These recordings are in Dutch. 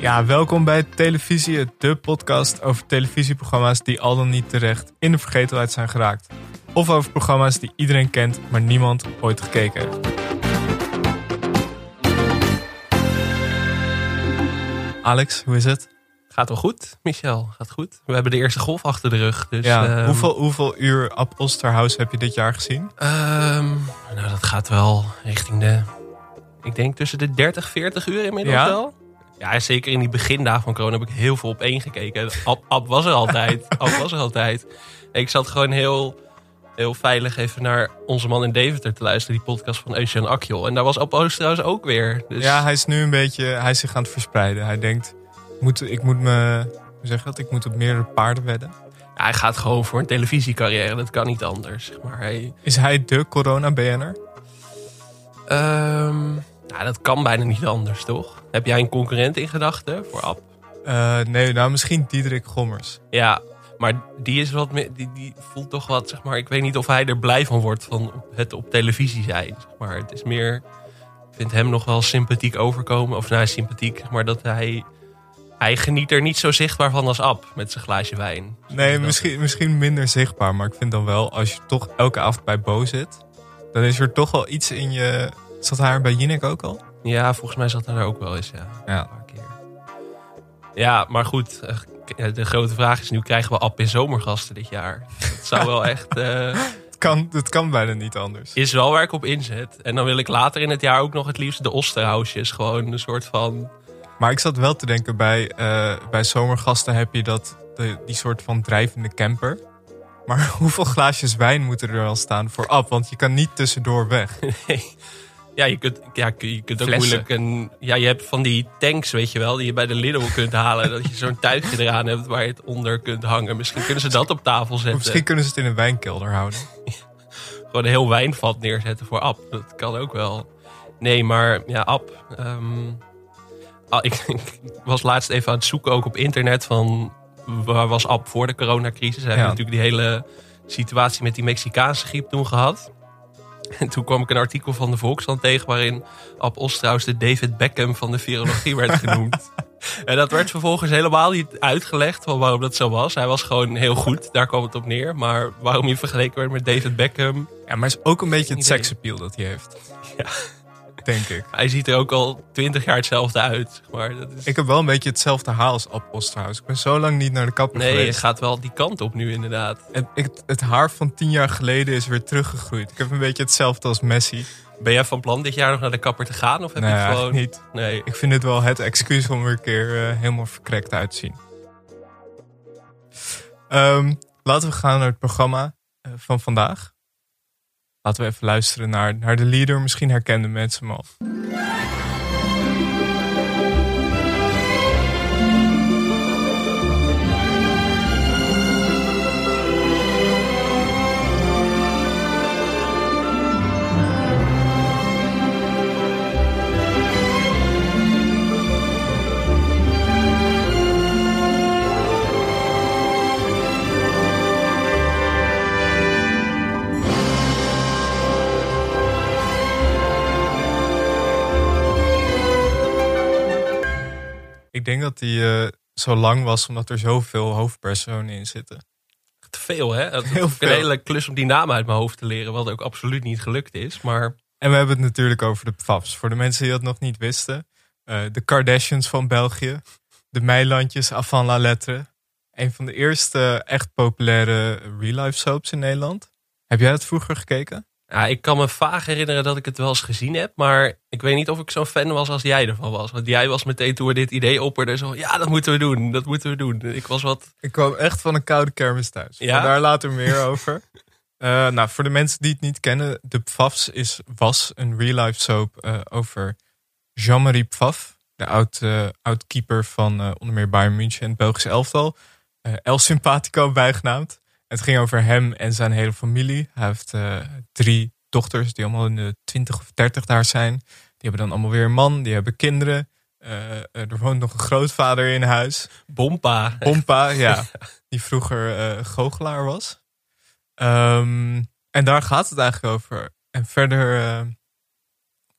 Ja, welkom bij Televisie, de podcast over televisieprogramma's die al dan niet terecht in de vergetelheid zijn geraakt. Of over programma's die iedereen kent, maar niemand ooit gekeken heeft. Alex, hoe is het? Gaat wel goed, Michel. Gaat goed. We hebben de eerste golf achter de rug. Dus, ja, ehm, hoeveel, hoeveel uur Ab Osterhaus heb je dit jaar gezien? ehm, nou, dat gaat wel richting de... Ik denk tussen de 30, 40 uur inmiddels Ja? wel. Ja, zeker in die begindagen van corona heb ik heel veel op één gekeken. Ab, Ab was er altijd. Ab was er altijd. Ik zat gewoon heel, heel veilig even naar onze man in Deventer te luisteren. Die podcast van Eusjan Akjol. En daar was Ab Oosterhuis ook weer. Dus Ja, hij is nu een beetje, hij is zich aan het verspreiden. Hij denkt, moet, ik moet me, hoe zeg je dat? Ik moet op meerdere paarden wedden. ja, hij gaat gewoon voor een televisiecarrière. Dat kan niet anders. zeg Maar hij, Is hij de corona-BN'er? Ehm nou, dat kan bijna niet anders, toch? Heb jij een concurrent in gedachten voor App? Eh, nee, nou misschien Diederik Gommers. Ja, maar die is wat meer, die, die voelt toch wat, zeg maar. Ik weet niet of hij er blij van wordt van het op televisie zijn. Zeg maar het is meer, ik vind hem nog wel sympathiek overkomen. Of nou, sympathiek, maar dat hij, hij geniet er niet zo zichtbaar van als App met zijn glaasje wijn. Nee, Dat- misschien, misschien minder zichtbaar. Maar ik vind dan wel, als je toch elke avond bij Bo zit... dan is er toch wel iets in je... Zat er bij Jinek ook al? Ja, volgens mij zat hij er ook wel eens, ja. Ja. Een paar keer. Ja, maar goed. eh, De grote vraag is nu, krijgen we App in zomergasten dit jaar? Dat zou wel echt... eh, Het kan, het kan bijna niet anders. is wel waar ik op inzet. En dan wil ik later in het jaar ook nog het liefst de Osterhausjes. Gewoon een soort van... Maar ik zat wel te denken, bij, eh, bij zomergasten heb je dat, de, die soort van drijvende camper. Maar hoeveel glaasjes wijn moeten er al staan voor Ab? Want je kan niet tussendoor weg. Ja, je kunt, ja, je kunt ook Flessen. moeilijk een... Ja, je hebt van die tanks, weet je wel, die je bij de Lidl kunt halen. dat je zo'n tuigje eraan hebt waar je het onder kunt hangen. Misschien kunnen ze dat op tafel Of zetten. misschien kunnen ze het in een wijnkelder houden. gewoon een heel wijnvat neerzetten voor App. Dat kan ook wel. Nee, maar ja, App. ehm, ah, ik, ik was laatst even aan het zoeken ook op internet van waar was App voor de coronacrisis. Hij Ja. heeft natuurlijk die hele situatie met die Mexicaanse griep toen gehad. En toen kwam ik een artikel van de Volkskrant tegen waarin Osterhaus de David Beckham van de virologie werd genoemd. En dat werd vervolgens helemaal niet uitgelegd van waarom dat zo was. Hij was gewoon heel goed, daar kwam het op neer. Maar waarom hij vergeleken werd met David Beckham, Ja, maar het is ook een beetje het idee. seksappeal dat hij heeft. Ja. Denk ik. Hij ziet er ook al twintig jaar hetzelfde uit. Maar dat is... Ik heb wel een beetje hetzelfde haar als Ab Osterhaus. Ik ben zo lang niet naar de kapper Nee, het geweest. gaat wel die kant op nu inderdaad. Het, het, het haar van tien jaar geleden is weer teruggegroeid. Ik heb een beetje hetzelfde als Messi. Ben jij van plan dit jaar nog naar de kapper te gaan? Of heb Nee, je het gewoon... niet. Nee. Ik vind dit wel het excuus om er een keer eh, helemaal verkrekt uit te zien. Ehm, laten we gaan naar het programma eh, van vandaag. Laten we even luisteren naar, naar de leader. Misschien herkenden mensen al. Ik denk dat hij eh, zo lang was omdat er zoveel hoofdpersonen in zitten. Te veel, hè? Heel een hele klus om die naam uit mijn hoofd te leren. Wat ook absoluut niet gelukt is. Maar En we hebben het natuurlijk over de PFAFs. Voor de mensen die dat nog niet wisten. eh, de Kardashians van België. De Meilandjes avant la lettre. Een van de eerste echt populaire real-life soaps in Nederland. Heb jij dat vroeger gekeken? Ja, ik kan me vaag herinneren dat ik het wel eens gezien heb. Maar ik weet niet of ik zo'n fan was als jij ervan was. Want jij was meteen toen we dit idee opperden zo... Ja, dat moeten we doen. Dat moeten we doen. Ik was wat... Ik kwam echt van een koude kermis thuis. Ja? Daar later meer over. Eh, nou, voor de mensen die het niet kennen. De Pfafs is, was een real-life soap eh, over Jean-Marie Pfaff. De oud, eh, oud van onder meer Bayern München en het Belgische elftal. El Simpatico bijgenaamd. Het ging over hem en zijn hele familie. Hij heeft eh, drie dochters die allemaal in de 20 of 30 daar zijn. Die hebben dan allemaal weer een man, die hebben kinderen. Eh, er woont nog een grootvader in huis. Bompa. Pompa, ja. Die vroeger eh goochelaar was. Ehm, en daar gaat het eigenlijk over. En verder,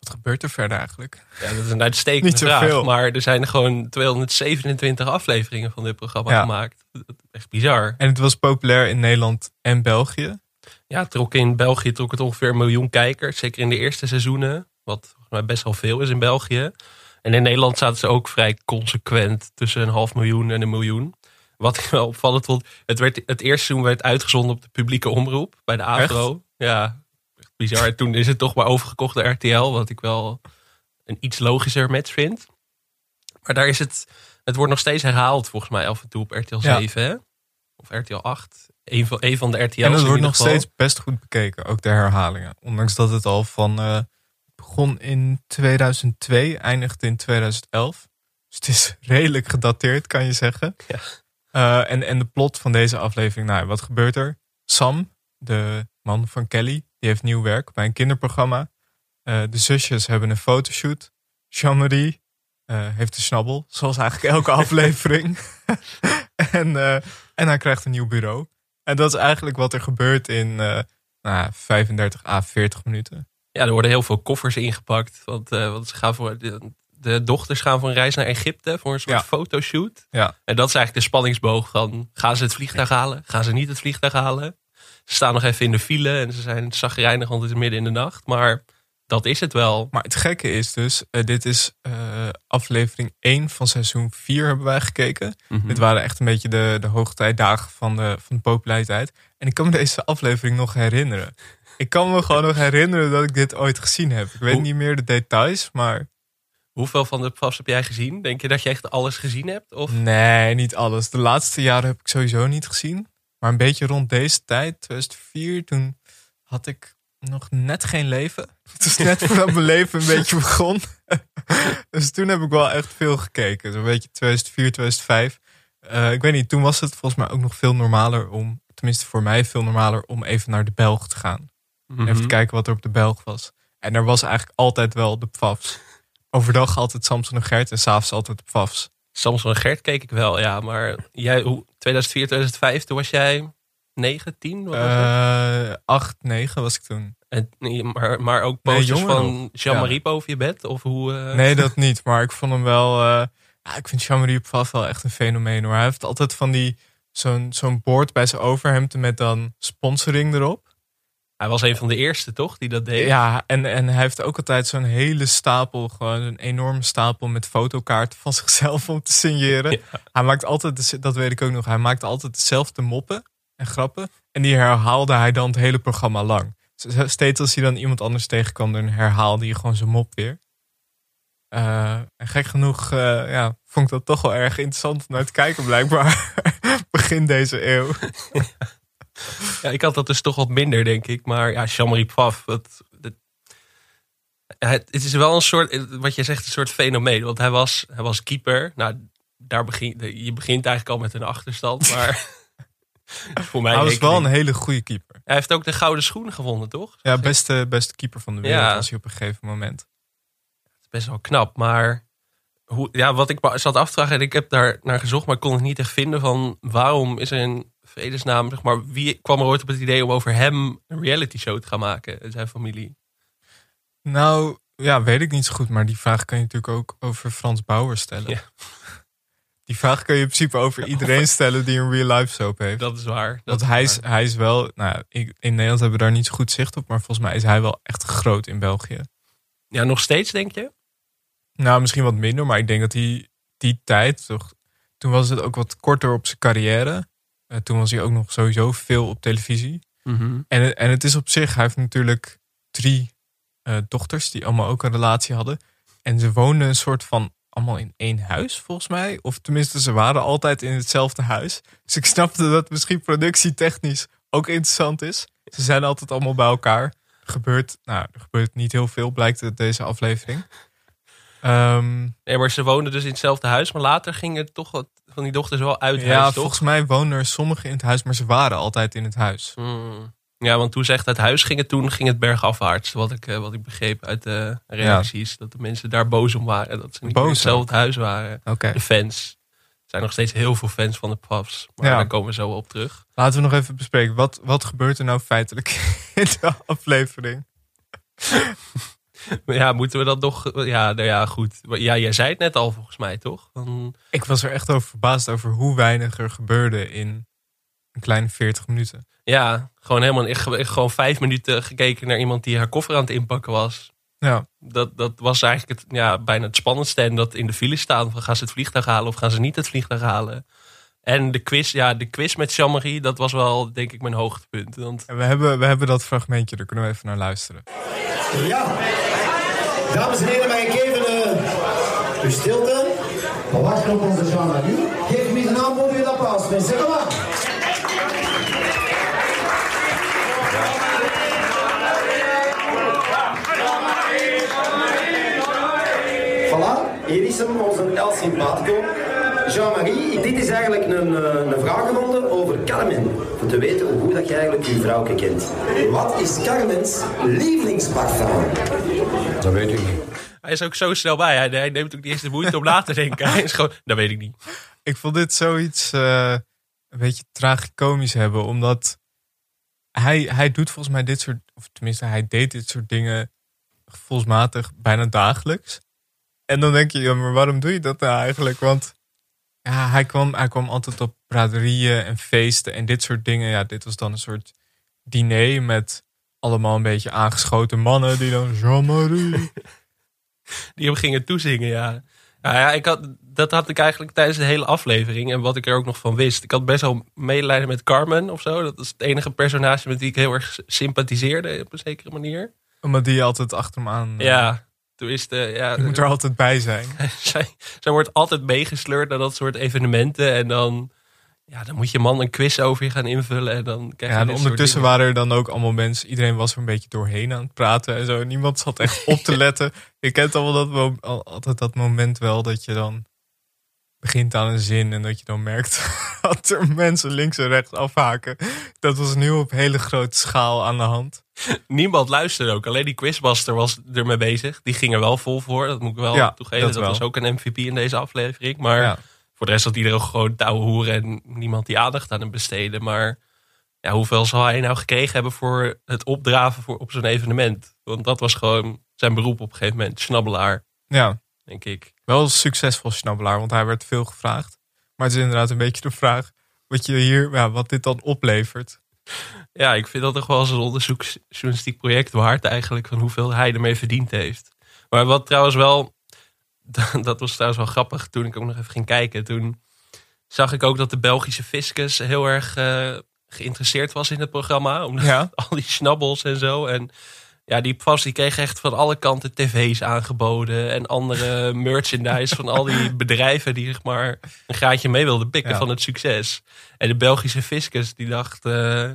Wat gebeurt er verder eigenlijk? Ja, dat is een uitstekende Niet vraag. zoveel. Maar er zijn gewoon 227 afleveringen van dit programma Ja. gemaakt. Echt bizar. En het was populair in Nederland en België. Ja, trok in België trok het ongeveer een miljoen kijkers. Zeker in de eerste seizoenen. Wat volgens mij best wel veel is in België. En in Nederland zaten ze ook vrij consequent tussen een half miljoen en een miljoen. Wat ik wel opvallend vond. Het, werd, het eerste seizoen werd uitgezonden op de publieke omroep. Bij de AVRO. Ja, bizar. Toen is het toch maar overgekocht door RTL. Wat ik wel een iets logischer match vind. Maar daar is het... Het wordt nog steeds herhaald volgens mij af en toe op RTL Ja. 7. Hè? Of RTL 8. Een van, een van de RTL's en in wordt nog steeds best goed bekeken, ook de herhalingen. Ondanks dat het al van eh, begon in 2002, eindigt in 2011. Dus het is redelijk gedateerd, kan je zeggen. Ja. Eh, en, en de plot van deze aflevering, nou, wat gebeurt er? Sam, de man van Kelly, die heeft nieuw werk bij een kinderprogramma. Eh, de zusjes hebben een fotoshoot. Jean-Marie eh, heeft een snabbel, zoals eigenlijk elke aflevering. en, eh, en hij krijgt een nieuw bureau. En dat is eigenlijk wat er gebeurt in nou, 35 à 40 minuten. Ja, er worden heel veel koffers ingepakt. Want, want ze gaan voor de, de dochters gaan voor een reis naar Egypte voor een soort Ja. fotoshoot. Ja. En dat is eigenlijk de spanningsboog van gaan ze het vliegtuig halen? Gaan ze niet het vliegtuig halen? Ze staan nog even in de file en ze zijn zagrijnig, want het is midden in de nacht. Maar dat is het wel. Maar het gekke is dus, eh, dit is eh, aflevering 1 van seizoen 4 hebben wij gekeken. Mhm. Dit waren echt een beetje de, de hoogtijdagen van de, van de populariteit. En ik kan me deze aflevering nog herinneren. Ik kan me gewoon nog herinneren dat ik dit ooit gezien heb. Ik weet Hoe- niet meer de details, maar Hoeveel van de PFAS heb jij gezien? Denk je dat je echt alles gezien hebt? Of? nee, niet alles. De laatste jaren heb ik sowieso niet gezien. Maar een beetje rond deze tijd, 2004, toen had ik nog net geen leven. Het is net voordat mijn leven een beetje begon. dus toen heb ik wel echt veel gekeken. Zo'n beetje 2004, 2005. Eh, ik weet niet, toen was het volgens mij ook nog veel normaler om, tenminste voor mij veel normaler, om even naar de Belg te gaan. Mhm. Even te kijken wat er op de Belg was. En er was eigenlijk altijd wel de PFAFs. Overdag altijd Samson en Gert en s'avonds altijd de PFAFs. Samson en Gert keek ik wel, ja. Maar jij, hoe, 2004, 2005, toen was jij 9, 10? Wat was het? Eh 8, 9 was ik toen. En, maar, maar ook posters van. Jean-Marie boven je bed? Of hoe, eh, Nee, dat niet. Maar ik vond hem wel... eh, ja, ik vind Jean-Marie Pfaff wel echt een fenomeen hoor. Hij heeft altijd van die... Zo'n zo'n boord bij zijn overhemd met dan sponsoring erop. Hij was een van de eerste, toch? Die dat deed. Ja, en, en hij heeft ook altijd zo'n hele stapel, gewoon een enorme stapel met fotokaarten van zichzelf om te signeren. Ja. Hij maakt altijd, dat weet ik ook nog, hij maakt altijd dezelfde moppen en grappen. En die herhaalde hij dan het hele programma lang. Steeds als hij dan iemand anders tegenkwam, dan herhaalde hij gewoon zijn mop weer. Eh, en gek genoeg eh, ja, vond ik dat toch wel erg interessant om naar te kijken, blijkbaar. Begin deze eeuw. Ja, ik had dat dus toch wat minder, denk ik. Maar ja, Jean-Marie dat, dat- het, het is wel een soort, wat je zegt, een soort fenomeen. Want hij was, hij was keeper. Nou, daar begin, je begint eigenlijk al met een achterstand. Maar voor mij Hij was wel een hele goede keeper. Hij heeft ook de gouden schoen gewonnen, toch? Ja, beste, beste keeper van de wereld Ja. was hij op een gegeven moment. best wel knap. Maar hoe, ja, wat ik zat af te vragen, en ik heb daar naar gezocht, maar ik kon het niet echt vinden van waarom is er een vredesnaam, zeg maar, wie kwam er ooit op het idee om over hem een reality show te gaan maken en zijn familie? Nou, ja, weet ik niet zo goed. Maar die vraag kan je natuurlijk ook over Frans Bauer stellen. Ja. Die vraag kun je in principe over iedereen stellen die een real life soap heeft. Dat is waar. Dat Want hij is, waar. hij is wel, nou, ja, ik- in Nederland hebben we daar niet zo goed zicht op. Maar volgens mij is hij wel echt groot in België. Ja, nog steeds denk je? Nou, misschien wat minder. Maar ik denk dat hij die tijd, toch, toen was het ook wat korter op zijn carrière. Eh, toen was hij ook nog sowieso veel op televisie. En, het- en het is op zich, hij heeft natuurlijk drie eh, dochters die allemaal ook een relatie hadden. En ze woonden een soort van allemaal in één huis, volgens mij. Of tenminste, ze waren altijd in hetzelfde huis. Dus ik snapte dat misschien productietechnisch ook interessant is. Ze zijn altijd allemaal bij elkaar. Gebeurt, nou, er gebeurt niet heel veel, blijkt uit deze aflevering. Ehm, Nee, maar ze woonden dus in hetzelfde huis, maar later gingen toch wat van die dochters wel uit ja, huis, toch? volgens mij woonden er sommigen in het huis, maar ze waren altijd in het huis. Hmm. Ja, want toen zegt het huis ging het toen ging het bergafwaarts. Wat ik, eh, wat ik begreep uit de reacties. Dat de mensen daar boos om waren. Dat ze niet Boos hetzelfde huis waren. De fans. Er zijn nog steeds heel veel fans van de Puffs. Maar Ja. daar komen we zo op terug. Laten we nog even bespreken. Wat, wat gebeurt er nou feitelijk in de aflevering? Ja, moeten we dat nog... Ja, nou ja, goed. Ja, jij zei het net al volgens mij, toch? Dan, Ik was er echt over verbaasd over hoe weinig er gebeurde in een kleine 40 minuten. ja, gewoon helemaal... Ik, ik gewoon vijf minuten gekeken naar iemand die haar koffer aan het inpakken was. Ja, Dat, dat was eigenlijk het, ja, bijna het spannendste. En dat in de file staan. Van, gaan ze het vliegtuig halen of gaan ze niet het vliegtuig halen? En de quiz, ja, de quiz met Jean-Marie, dat was wel denk ik mijn hoogtepunt. Want en we hebben, we hebben dat fragmentje, daar kunnen we even naar luisteren. Ja. Dames en heren, mag ik even eh, uw stilte? Maar wacht op onze Jean-Marie. Geef me een aanmoedigend applaus, mensen. Kom maar. Voilà, hier is hem, onze El Simpatico. Jean-Marie, dit is eigenlijk een, eh, een vragenronde over Carmen. Om te weten hoe goed dat je eigenlijk je vrouwke kent. Wat is Carmen's lievelingsparfum? Dat weet ik niet. hij is ook zo snel bij. Hij, hij neemt ook niet eens de moeite om na te denken. Hij is gewoon, dat weet ik niet. Ik vond dit zoiets eh, een beetje tragicomisch hebben, omdat hij, hij doet volgens mij dit soort, of tenminste hij deed dit soort dingen gevoelsmatig bijna dagelijks. En dan denk je, ja, maar waarom doe je dat nou eigenlijk? Want ja, hij kwam, hij kwam altijd op braderieën en feesten en dit soort dingen. Ja, dit was dan een soort diner met allemaal een beetje aangeschoten mannen die dan Jean-Marie. Die hem gingen toezingen, ja. Nou ja, ik had, dat had ik eigenlijk tijdens de hele aflevering. En wat ik er ook nog van wist. Ik had best wel medelijden met Carmen of zo. Dat is het enige personage met wie ik heel erg sympathiseerde op een zekere manier. Omdat die altijd achter hem aan. eh, Ja, de... Ja, Je moet er altijd bij zijn. zij, zij wordt altijd meegesleurd naar dat soort evenementen. En dan, ja, dan moet je man een quiz over je gaan invullen. En dan krijg je Ja, en ondertussen waren er dan ook allemaal mensen. Iedereen was er een beetje doorheen aan het praten en zo. Niemand zat echt op te letten. Je kent allemaal dat, altijd dat moment wel dat je dan begint aan een zin en dat je dan merkt dat er mensen links en rechts afhaken. Dat was nu op hele grote schaal aan de hand. Niemand luisterde ook. Alleen die quizmaster was ermee bezig. Die ging er wel vol voor. Dat moet ik wel Ja, toegeven. dat was ook een MVP in deze aflevering. Maar Ja. voor de rest had iedereen gewoon touwe hoeren. En niemand die aandacht aan hem besteden. Maar ja, hoeveel zal hij nou gekregen hebben voor het opdraven voor, op zo'n evenement? Want dat was gewoon zijn beroep op een gegeven moment. Snabbelaar, Ja, denk ik. wel een succesvol snabbelaar, want hij werd veel gevraagd. Maar het is inderdaad een beetje de vraag wat, je hier, ja, wat dit dan oplevert. Ja, ik vind dat toch wel eens een onderzoeksjournalistiek project waard eigenlijk. Van hoeveel hij ermee verdiend heeft. Maar wat trouwens wel, dat was trouwens wel grappig toen ik ook nog even ging kijken. Toen zag ik ook dat de Belgische fiscus heel erg eh, geïnteresseerd was in het programma. Omdat Ja. al die snabbels en zo. En ja, die pas die kreeg echt van alle kanten tv's aangeboden. En andere merchandise van al die bedrijven die zeg maar een graadje mee wilden pikken Ja. van het succes. En de Belgische fiscus die dacht, eh,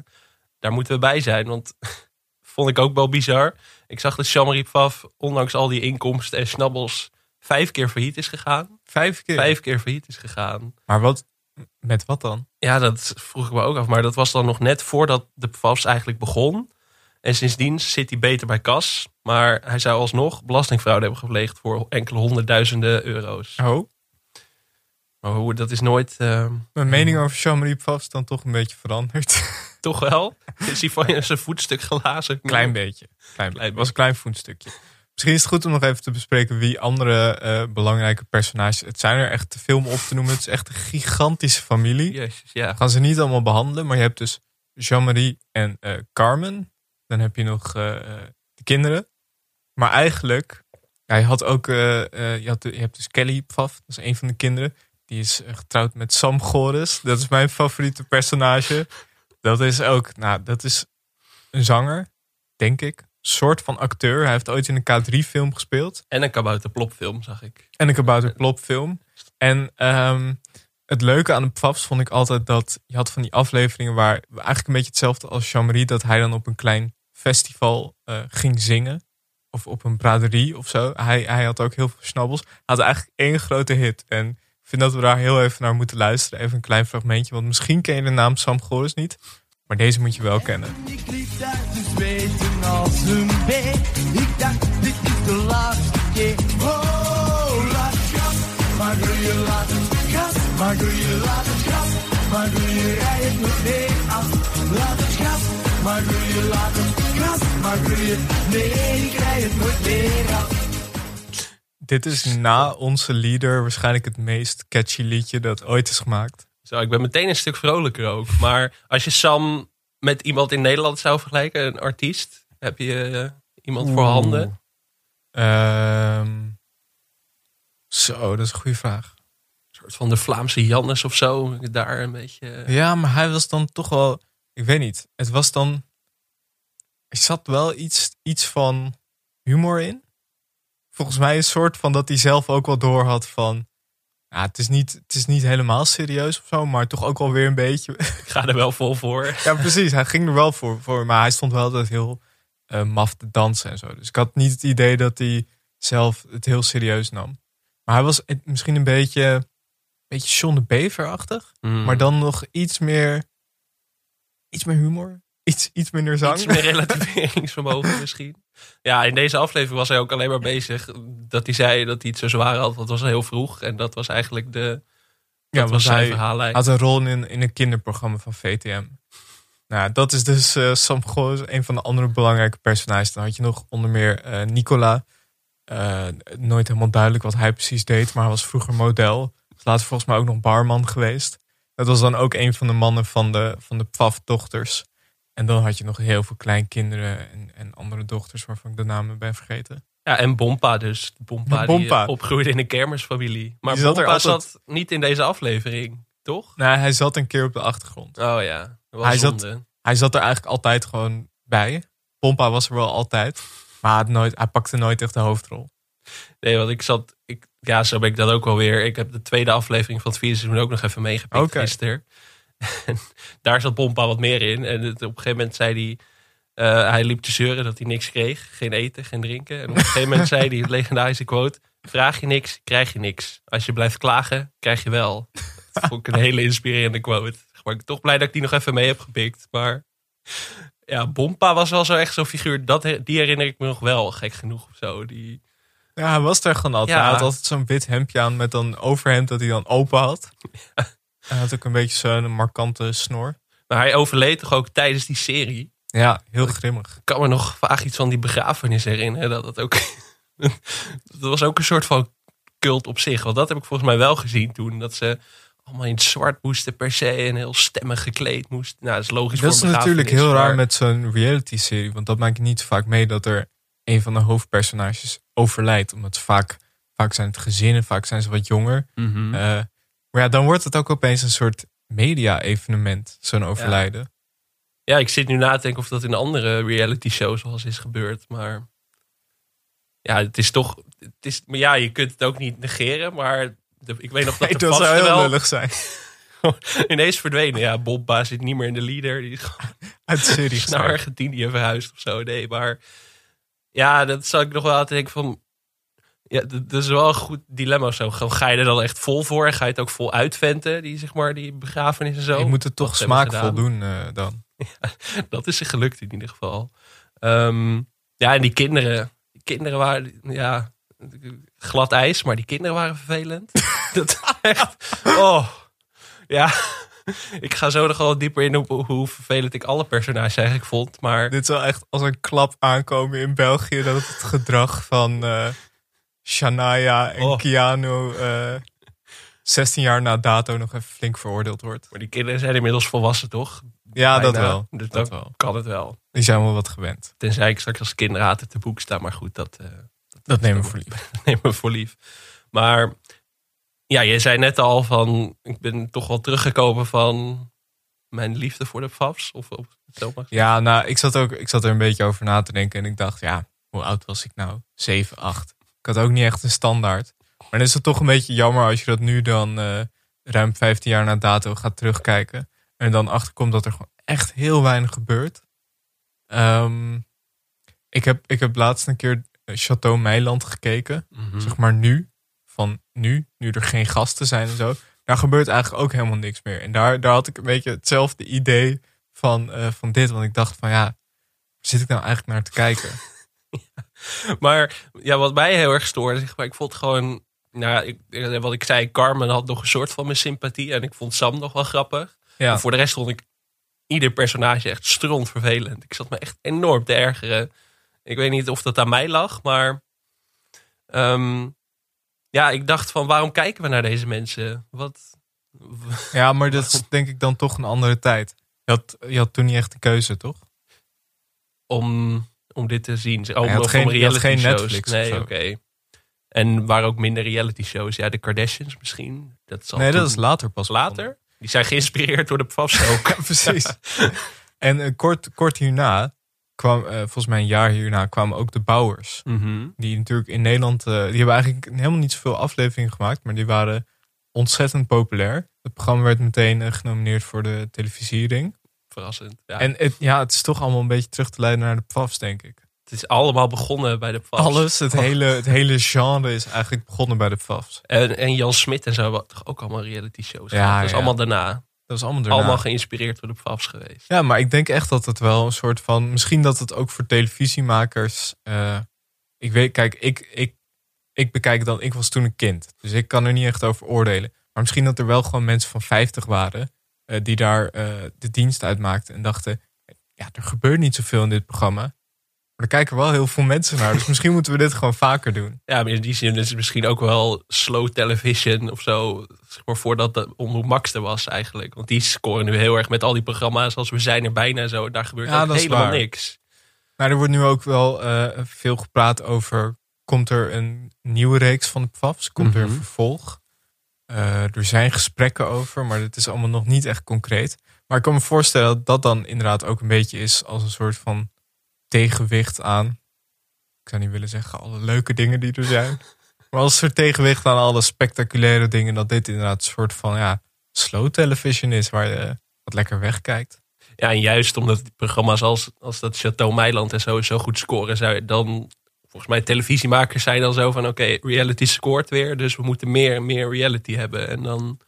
daar moeten we bij zijn. Want vond ik ook wel bizar. Ik zag dat Jean-Marie Pfaff, ondanks al die inkomsten en snabbels, vijf keer failliet is gegaan. Vijf keer. Vijf keer failliet is gegaan. Maar wat, met wat dan? Ja, dat vroeg ik me ook af. Maar dat was dan nog net voordat de Pfaffs eigenlijk begon. En sindsdien zit hij beter bij kas. Maar hij zou alsnog belastingfraude hebben gepleegd voor enkele honderdduizenden euro's. Oh, Maar hoe, dat is nooit... eh, mijn mening over Jean-Marie Pfaff is dan toch een beetje veranderd. toch wel? Is hij van zijn voetstuk gelazen? Klein beetje. Klein, Klein Het was een klein voetstukje. Misschien is het goed om nog even te bespreken wie andere eh, belangrijke personages. Het zijn er echt te veel om op te noemen. Het is echt een gigantische familie. Jezus, ja. Gaan ze niet allemaal behandelen, maar je hebt dus Jean-Marie en eh, Carmen. Dan heb je nog eh, eh, de kinderen. Maar eigenlijk, ja, je had ook, eh, je, had, je hebt dus Kelly Pfaff, dat is een van de kinderen. Die is getrouwd met Sam Gores. Dat is mijn favoriete personage. Dat is ook, nou, dat is een zanger, denk ik. Soort van acteur. Hij heeft ooit in een K3-film gespeeld. En een kabouterplopfilm, zag ik. En een kabouter plop film. En ehm, het leuke aan de Pfaffs vond ik altijd dat je had van die afleveringen waar eigenlijk een beetje hetzelfde als Jean-Marie, dat hij dan op een klein festival eh, ging zingen. Of op een braderie of zo. Hij, hij had ook heel veel snabbels. Hij had eigenlijk één grote hit. En ik vind dat we daar heel even naar moeten luisteren. Even een klein fragmentje. Want misschien ken je de naam Sam Goris niet. Maar deze moet je wel kennen. Ik liep daar te zweten als een beer. Ik dacht, dit is de laatste keer. Oh, laat gas, maar doe je laat het gas, maar doe je laat het gas, maar doe je rij het nog mee af. Laat het gas, maar groeien, laat het gras maar groeien. Nee, ik krijg het nooit meer af. Dit is na onze leader waarschijnlijk het meest catchy liedje dat ooit is gemaakt. Zo, ik ben meteen een stuk vrolijker ook. Maar als je Sam met iemand in Nederland zou vergelijken, een artiest, heb je eh, iemand voor handen? Ehm, zo, dat is een goede vraag. Een soort van de Vlaamse Jannes of zo. Daar een beetje. eh, Ja, maar hij was dan toch wel. Ik weet niet. Het was dan. Er zat wel iets, iets van humor in. Volgens mij een soort van dat hij zelf ook wel door had van. Ja, het is, niet, het is niet helemaal serieus of zo, maar toch ook wel weer een beetje. Ik ga er wel vol voor. ja, precies. Hij ging er wel voor, voor maar hij stond wel altijd heel eh, maf te dansen en zo. Dus ik had niet het idee dat hij zelf het heel serieus nam. Maar hij was het- misschien een beetje, een beetje John de Bever-achtig. Mm. Maar dan nog iets meer. Iets meer humor. Iets, iets minder zang. Iets meer relativeringsvermogen misschien. Ja, in deze aflevering was hij ook alleen maar bezig dat hij zei dat hij het zo zwaar had. Het was heel vroeg. En dat was eigenlijk de. Dat ja, was zijn verhaallijn. had een rol in, in een kinderprogramma van VTM. Nou, dat is dus eh, Sam Goos, een van de andere belangrijke personages. Dan had je nog onder meer eh, Nicola. Eh, nooit helemaal duidelijk wat hij precies deed, maar hij was vroeger model. Is later volgens mij ook nog barman geweest. Dat was dan ook een van de mannen van de, van de Pfaff-dochters. En dan had je nog heel veel kleinkinderen en, en andere dochters waarvan ik de namen ben vergeten. Ja, en Bompa dus. Bompa, die Bompa. opgroeide in een kermisfamilie. Maar Die zat Bompa altijd- zat niet in deze aflevering, toch? Nou, hij zat een keer op de achtergrond. Oh ja, dat was Hij zat-. Hij zat er eigenlijk altijd gewoon bij. Pompa was er wel altijd. Maar hij, had nooit, hij pakte nooit echt de hoofdrol. Nee, want ik zat... Ik, ja, zo ben ik dat ook wel weer. Ik heb de tweede aflevering van het vierde seizoen ook nog even meegepikt Oké. gisteren. En daar zat Bompa wat meer in. En het- op een gegeven moment zei hij... eh, hij liep te zeuren dat hij niks kreeg. Geen eten, geen drinken. En op een gegeven moment zei hij het legendarische quote... Vraag je niks, krijg je niks. Als je blijft klagen, krijg je wel. Dat vond ik een hele inspirerende quote. Maar ik ben toch blij dat ik die nog even mee heb gepikt. Maar ja, Bompa was wel zo echt zo'n figuur. Dat, die herinner ik me nog wel, gek genoeg of zo. Die, Ja, hij was er gewoon altijd. Ja. Hij had altijd zo'n wit hemdje aan met een overhemd dat hij dan open had. Hij had ook een beetje zo'n markante snor. Maar hij overleed toch ook tijdens die serie. Ja, heel grimmig. Ik kan me nog vaag iets van die begrafenis herinneren. Dat, dat, ook, dat was ook een soort van cult op zich. Want dat heb ik volgens mij wel gezien toen. Dat ze allemaal in het zwart moesten per se. En heel stemmig gekleed moesten. Nou, dat is logisch Dat is voor een natuurlijk heel raar met zo'n reality-serie. Want dat maak je niet vaak mee dat er een van de hoofdpersonages overlijdt. Omdat vaak, vaak zijn het gezinnen, vaak zijn ze wat jonger. Mhm. Eh, maar ja, dan wordt het ook opeens een soort media-evenement, zo'n overlijden. Ja, ik zit nu na te denken of dat in andere reality shows eens is gebeurd. Maar ja, het is toch... Het is, maar ja, je kunt het ook niet negeren. Maar de, ik weet nog dat de dat zou heel wel lullig zijn. ineens verdwenen. Ja, Bobba zit niet meer in de leader. Die is gewoon Uit serie naar. Argentinië verhuisd of zo. Nee, maar ja, dat zou ik nog wel aan te denken van... Ja, dat is wel een goed dilemma zo. Ga je er dan echt vol voor en ga je het ook vol uitventen, die, zeg maar, die begrafenis en zo? Je moet het toch ze smaakvol doen eh, dan. Dat is er gelukt in ieder geval. Ehm, ja, en die kinderen. Die kinderen waren, ja, glad ijs, maar die kinderen waren vervelend. dat echt, oh, ja. Ik ga zo nog wel dieper in op hoe vervelend ik alle personages eigenlijk vond. Maar Dit zal echt als een klap aankomen in België. Dat het gedrag van eh Shania en Oh. Keanu eh 16 jaar na dato nog even flink veroordeeld wordt. Maar die kinderen zijn inmiddels volwassen, toch? Ja, dat wel. Dus Dat wel. kan het wel. Die zijn wel wat gewend. Tenzij ik straks als kinderhater te boek sta. Maar goed, dat, eh, Dat nemen we voor lief. neem me voor lief. Maar ja, je zei net al van... Ik ben toch wel teruggekomen van mijn liefde voor de Fafs. Of, of zo. Ja, nou, ik zat, ook, ik zat er een beetje over na te denken. En ik dacht, ja, hoe oud was ik nou? 7, 8. Ik had ook niet echt een standaard. Maar dan is het toch een beetje jammer als je dat nu dan eh, ruim 15 jaar na dato gaat terugkijken. En dan achterkomt dat er gewoon echt heel weinig gebeurt. Ehm, ik, heb, ik heb laatst een keer eh, Chateau Meiland gekeken. Mhm. Zeg maar nu. Van nu, nu er geen gasten zijn en zo. Daar gebeurt eigenlijk ook helemaal niks meer. En daar, daar had ik een beetje hetzelfde idee van, eh, van dit. Want ik dacht van ja, waar zit ik nou eigenlijk naar te kijken? Maar ja, wat mij heel erg stoorde, zeg maar, ik vond gewoon, nou, ja, ik, eh, wat ik zei, Carmen had nog een soort van mijn sympathie en ik vond Sam nog wel grappig. Ja, voor de rest vond ik ieder personage echt stront vervelend. Ik zat me echt enorm te ergeren. Ik weet niet of dat aan mij lag, maar ehm, ja, ik dacht van waarom kijken we naar deze mensen? Wat? Ja, maar dat is denk ik dan toch een andere tijd. Je had, je had toen niet echt een keuze, toch? Om, om dit te zien. Of geen- om reality geen shows. Netflix Nee, oké. En waren ook minder reality shows. Ja, de Kardashians misschien. Dat zal Nee, dat is later pas. later. Die zijn geïnspireerd door de Pfafs ook. Ja, precies. en eh, kort, kort hierna, kwam, eh, volgens mij een jaar hierna, kwamen ook de bouwers. Mhm. Die natuurlijk in Nederland, eh, die hebben eigenlijk helemaal niet zoveel afleveringen gemaakt, maar die waren ontzettend populair. Het programma werd meteen eh, genomineerd voor de televisiering. Verrassend. Ja. En het, ja, het is toch allemaal een beetje terug te leiden naar de PFAFs, denk ik. het is allemaal begonnen bij de Pfafs. Alles, het hele, het hele genre is eigenlijk begonnen bij de PFAFs. En, en Jan Smit en zo hebben toch ook allemaal reality shows. Ja. Dat is ja. allemaal daarna. Dat is allemaal daarna. Allemaal geïnspireerd door de Pfafs geweest. Ja, maar ik denk echt dat het wel een soort van. Misschien dat het ook voor televisiemakers. eh, ik weet, kijk, ik, ik, ik bekijk dan. Ik was toen een kind. Dus ik kan er niet echt over oordelen. Maar misschien dat er wel gewoon mensen van 50 waren. eh, die daar eh, de dienst uitmaakten. En dachten. Ja, er gebeurt niet zoveel in dit programma. Maar er kijken wel heel veel mensen naar. Dus misschien moeten we dit gewoon vaker doen. Ja, maar in die zin is het misschien ook wel slow television of zo. Maar voordat de Omroep Max er was eigenlijk. Want die scoren nu heel erg met al die programma's als We Zijn er bijna en zo. Daar gebeurt Ja, ook dat is helemaal waar. niks. Maar er wordt nu ook wel eh, veel gepraat over. Komt er een nieuwe reeks van de PFAFs? Komt er een Mhm. vervolg? Eh, er zijn gesprekken over, maar het is allemaal nog niet echt concreet. Maar ik kan me voorstellen dat dat dan inderdaad ook een beetje is als een soort van tegenwicht aan. Ik zou niet willen zeggen alle leuke dingen die er zijn. maar als soort tegenwicht aan alle spectaculaire dingen, dat dit inderdaad een soort van ja, slow television is waar je wat lekker wegkijkt. Ja, en juist omdat die programma's als, als dat Chateau Meiland en zo zo goed scoren, zou je dan volgens mij televisiemakers zijn dan zo van oké, reality scoort weer, dus we moeten meer en meer reality hebben. En dan,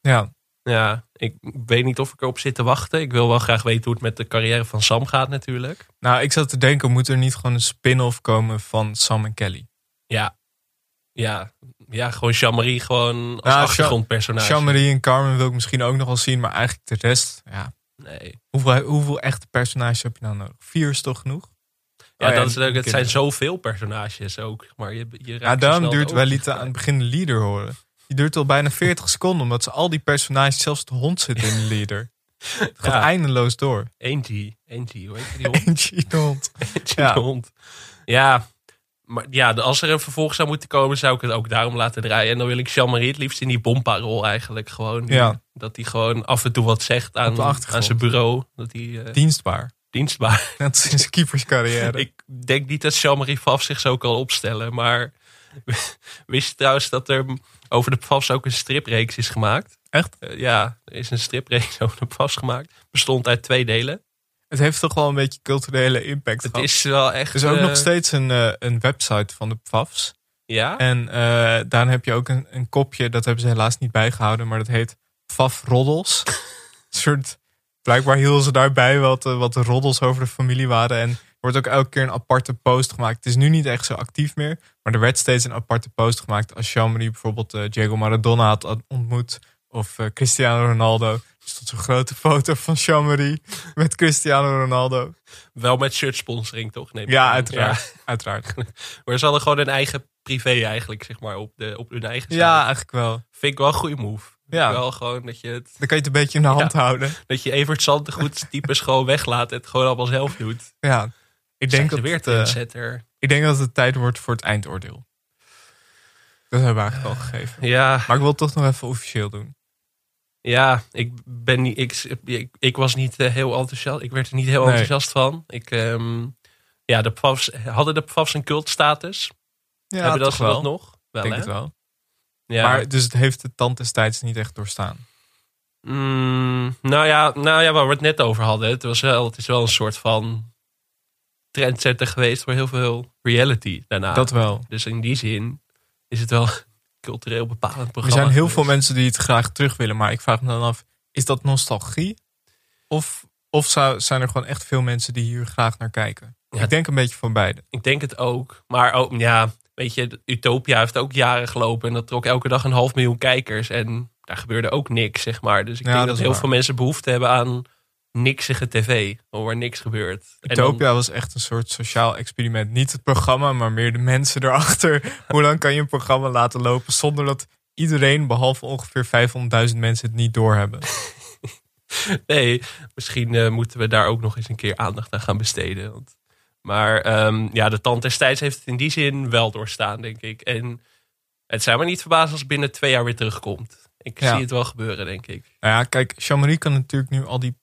Ja, ja, ik weet niet of ik erop zit te wachten. Ik wil wel graag weten hoe het met de carrière van Sam gaat natuurlijk. nou ik zat te denken, moet er niet gewoon een spin-off komen van Sam en Kelly? Ja, ja, ja gewoon Jean-Marie gewoon als achtergrondpersonage. Jean-Marie en Carmen wil ik misschien ook nog wel zien, maar eigenlijk de rest, ja. Nee. Hoeveel, hoeveel echte personages heb je nou nodig? Vier is toch genoeg? Ja, Oh dat is, leuk. het zijn zoveel personages ook. Maar je, je raakt Ja, daarom duurt, lieten aan het begin de leader horen. Die duurt al bijna 40 seconden, omdat ze al die personages, zelfs de hond zit in de leader. Het gaat Ja. eindeloos door. Angie, Angie, hoe heet die hond? Eentje de hond. Angie Ja. de hond. Ja, maar ja, als er een vervolg zou moeten komen, zou ik het ook daarom laten draaien. En dan wil ik Jean-Marie het liefst in die bompa-rol eigenlijk gewoon. Ja. Dat hij gewoon af en toe wat zegt aan, aan zijn bureau. Dat hij eh, Dienstbaar. dienstbaar. Net zijn keeperscarrière. Ik denk niet dat Jean-Marie Faf zich zo kan opstellen. Maar wist je trouwens dat er over de Pfafs ook een stripreeks is gemaakt? Echt? Eh, ja, er is een stripreeks over de Pfafs gemaakt. Bestond uit twee delen. Het heeft toch wel een beetje culturele impact Het gehad. is wel echt... Er is ook eh, nog steeds een, eh, een website van de PFAFs. Ja? En eh daar heb je ook een, een kopje, dat hebben ze helaas niet bijgehouden, maar dat heet Pfaf Roddels. een soort, blijkbaar hielden ze daarbij wat, eh, wat de roddels over de familie waren. En er wordt ook elke keer een aparte post gemaakt. Het is nu niet echt zo actief meer, maar er werd steeds een aparte post gemaakt als Jean-Marie bijvoorbeeld eh, Diego Maradona had ontmoet. Of eh, Cristiano Ronaldo. Er stond zo'n grote foto van Jean-Marie met Cristiano Ronaldo. Wel met shirt sponsoring, toch? Nee, Ja, uiteraard. uiteraard. Maar ze hadden gewoon een eigen privé eigenlijk, zeg maar, op, de, op hun eigen site. Ja, eigenlijk wel. Vind ik wel een goede move. Ja. Wel gewoon dat je, het, Dan kan je het een beetje in de hand Ja. houden. dat je Evert Zantegoed types gewoon weglaat en het gewoon allemaal zelf doet. Ja, ik denk, dat weer eh, trendsetter. Ik denk dat het tijd wordt voor het eindoordeel. Dat hebben we eigenlijk al gegeven. Ja, Maar ik wil het toch nog even officieel doen. ja ik, ben niet, ik, ik, ik was niet eh, heel enthousiast. Ik werd er niet heel Nee. enthousiast van. Ik, ehm, ja, de Pfafs, hadden de Pfafs een cultstatus? Ja, Hebben dat wel. dat nog? Wel, denk hè? het wel. Ja. Maar dus het heeft de tand destijds niet echt doorstaan. Mm, nou, ja, nou ja, waar we het net over hadden. Het, was wel, het is wel een soort van trendsetter geweest voor heel veel reality daarna. Dat wel. Dus in die zin is het wel cultureel bepalend Er programma. zijn heel veel mensen die het graag terug willen. Maar ik vraag me dan af, is dat nostalgie? Of, of zou, zijn er gewoon echt veel mensen die hier graag naar kijken? Ja. Ik denk een beetje van beide. Ik denk het ook. Maar ook, ja, weet je, Utopia heeft ook jaren gelopen. En dat trok elke dag een half miljoen kijkers. En daar gebeurde ook niks, zeg maar. Dus ik Ja, denk dat heel waar. veel mensen behoefte hebben aan niksige tv. Waar niks gebeurt. Dan- Utopia was echt een soort sociaal experiment. Niet het programma, maar meer de mensen erachter. Hoe lang kan je een programma laten lopen zonder dat iedereen, behalve ongeveer 500.000 mensen, het niet doorhebben? Nee, misschien eh, moeten we daar ook nog eens een keer aandacht aan gaan besteden. Want, maar ehm, ja, de tand destijds heeft het in die zin wel doorstaan, denk ik. En het zou me niet verbazen als het binnen twee jaar weer terugkomt. Ik Ja. zie het wel gebeuren, denk ik. Nou ja, kijk, Jean-Marie kan natuurlijk nu al die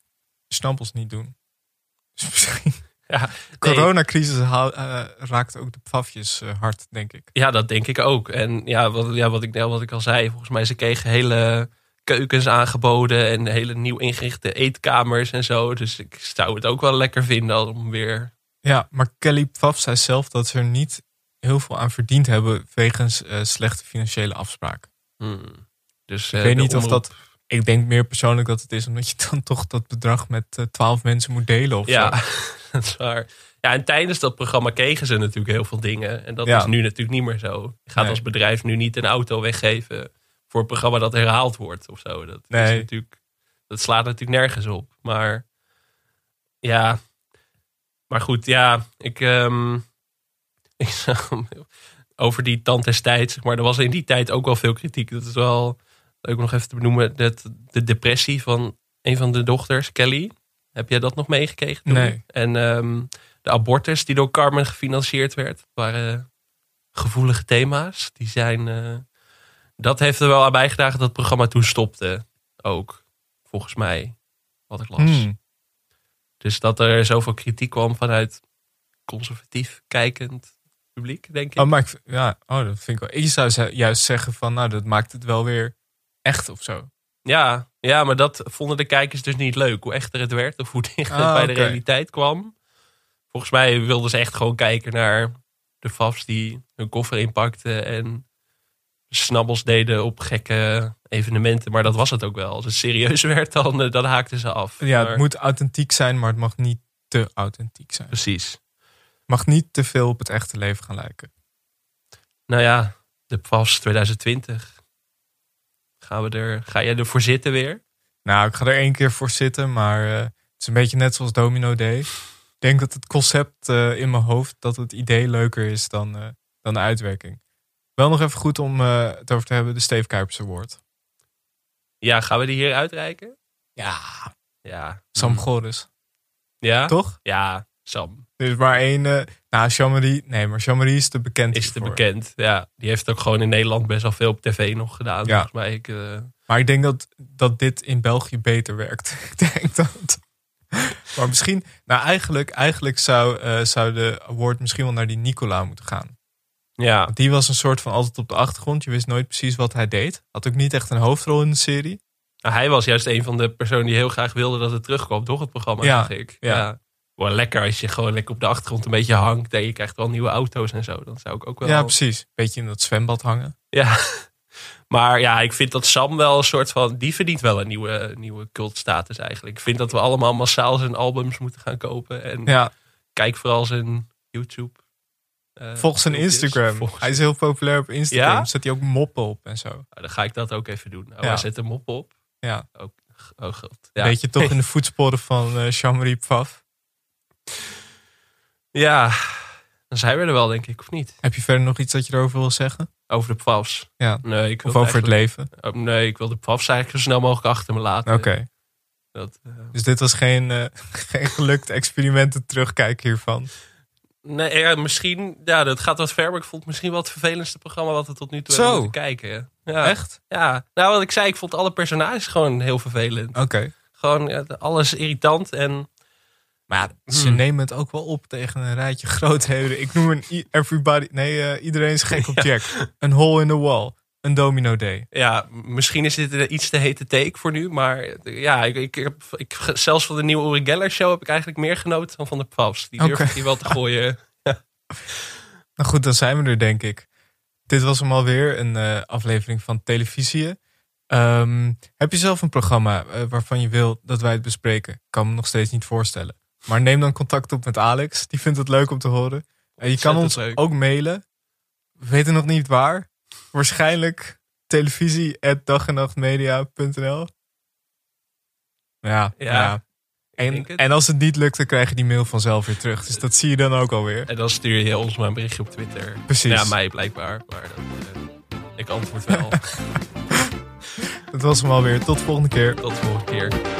snappels niet doen. Dus misschien. Ja, coronacrisis haal- eh, raakt ook de pafjes eh, hard, denk ik. ja, dat denk ik ook. En ja, wat, ja wat, ik, wat ik al zei, volgens mij ze kregen hele keukens aangeboden en hele nieuw ingerichte eetkamers en zo. Dus ik zou het ook wel lekker vinden om weer Ja, maar Kelly Pfaff zei zelf dat ze er niet heel veel aan verdiend hebben wegens eh, slechte financiële afspraken. Hmm. Dus, ik weet niet of dat. Ik denk meer persoonlijk dat het is omdat je dan toch dat bedrag met eh, twaalf mensen moet delen of Ja, dat is waar. Ja, en tijdens dat programma kregen ze natuurlijk heel veel dingen. En dat Ja. is nu natuurlijk niet meer zo. Je gaat Nee. als bedrijf nu niet een auto weggeven voor een programma dat herhaald wordt of zo. Dat, Nee. is natuurlijk, dat slaat natuurlijk nergens op. Maar ja, maar goed, ja, ik, ehm, ik zag over die tand destijds, zeg maar, er was in die tijd ook wel veel kritiek. Dat is wel leuk om nog even te benoemen. Dat de depressie van een van de dochters, Kelly. Heb jij dat nog meegekregen? toen? Nee. En ehm, de abortus die door Carmen gefinancierd werd, waren gevoelige thema's. Die zijn, eh, dat heeft er wel aan bijgedragen dat het programma toen stopte. Ook, volgens mij, wat ik las. Hmm. Dus dat er zoveel kritiek kwam vanuit conservatief kijkend publiek, denk ik. Oh, maar ik, ja, oh, dat vind ik wel. Ik zou juist zeggen van, nou, dat maakt het wel weer echt of zo. Ja, ja, maar dat vonden de kijkers dus niet leuk. Hoe echter het werd of hoe dichter het Ah, bij de realiteit kwam. Volgens mij wilden ze echt gewoon kijken naar de fafs die hun koffer inpakten en snabbels deden op gekke evenementen. Maar dat was het ook wel. Als het serieus werd, dan, eh, dan haakten ze af. Ja, Maar- het moet authentiek zijn, maar het mag niet te authentiek zijn. Het Precies. mag niet te veel op het echte leven gaan lijken. Nou ja, de fafs 2020. Gaan we er, ga jij ervoor zitten weer? Nou, ik ga er één keer voor zitten, maar eh, het is een beetje net zoals Domino Day. Ik denk dat het concept eh, in mijn hoofd, dat het idee leuker is dan, eh, dan de uitwerking. Wel nog even goed om het over te hebben, de Steve Kuipers Award. Ja, gaan we die hier uitreiken? Ja. Ja. Sam Hmm. Goris, Ja? toch? Ja, Sam. Er is maar één, eh, nou Jean-Marie, nee, maar Jean-Marie is te bekend is te bekend. Ja, die heeft ook gewoon in Nederland best wel veel op tv nog gedaan. Ja. Volgens mij. Ik, eh, Maar ik denk dat, dat dit in België beter werkt. ik denk dat. Maar misschien, nou eigenlijk, eigenlijk zou, eh, zou de award misschien wel naar die Nicola moeten gaan. ja, Want die was een soort van altijd op de achtergrond. Je wist nooit precies wat hij deed. Had ook niet echt een hoofdrol in de serie. Nou, hij was juist een van de personen die heel graag wilde dat het terugkwam. Toch het programma, Ja, ik. ja. Ja. Wel lekker als je gewoon lekker op de achtergrond een beetje hangt. En je krijgt wel nieuwe auto's en zo. Dan zou ik ook wel... Ja, precies. Beetje in dat zwembad hangen. Ja. Maar ja, ik vind dat Sam wel een soort van... Die verdient wel een nieuwe, nieuwe cultstatus eigenlijk. Ik vind dat we allemaal massaal zijn albums moeten gaan kopen. En Ja, kijk vooral zijn YouTube. eh, volgens zijn. Instagram. Volgens- Hij is heel populair op Instagram. Ja? Zet hij ook moppen op en zo. Nou, dan ga ik dat ook even doen. Oh, Ja. hij zet hem op op. Ja. Oh, oh god. Ja. Weet je toch in de voetsporen van eh Jean-Marie Pfaff. Ja, dan zijn we er wel, denk ik, of niet? Heb je verder nog iets dat je erover wil zeggen? Over de PFAFs. Ja. Nee, ik wil Of over het leven? Oh, nee, ik wil de PFAFs eigenlijk zo snel mogelijk achter me laten. Oké. Eh, Dus dit was geen, eh, geen gelukt experiment, het terugkijken hiervan. nee, ja, misschien, ja, dat gaat wat ver, maar ik vond het misschien wel het vervelendste programma wat we tot nu toe Zo. hebben moeten kijken. Ja. Echt? Ja, nou wat ik zei, ik vond alle personages gewoon heel vervelend. Oké. Gewoon ja, alles irritant en Maar ze Hmm. nemen het ook wel op tegen een rijtje grootheden. Ik noem een everybody... Nee, eh, iedereen is gek op Jack. Een hole in the wall. Een domino day. ja, misschien is dit een iets te hete take voor nu, maar eh, ja, ik, ik, heb, ik, zelfs van de nieuwe Uri Geller show heb ik eigenlijk meer genoten dan van de PFAFs. Die durf ik hier wel te gooien. Nou goed, dan zijn we er denk ik. Dit was hem alweer, een eh, aflevering van televisie. Ehm, heb je zelf een programma waarvan je wil dat wij het bespreken? Ik kan me nog steeds niet voorstellen. Maar neem dan contact op met Alex. Die vindt het leuk om te horen. En je kan ons ook mailen. We weten nog niet waar. Waarschijnlijk televisie@dagennachtmedia.nl. Ja, ja. Ja. En, en als het niet lukt, dan krijg je die mail vanzelf weer terug. Dus dat zie je dan ook alweer. En dan stuur je ons maar een berichtje op Twitter. Precies. Ja, mij blijkbaar. Maar dat, eh, ik antwoord wel. Dat was hem alweer. Tot de volgende keer. Tot de volgende keer.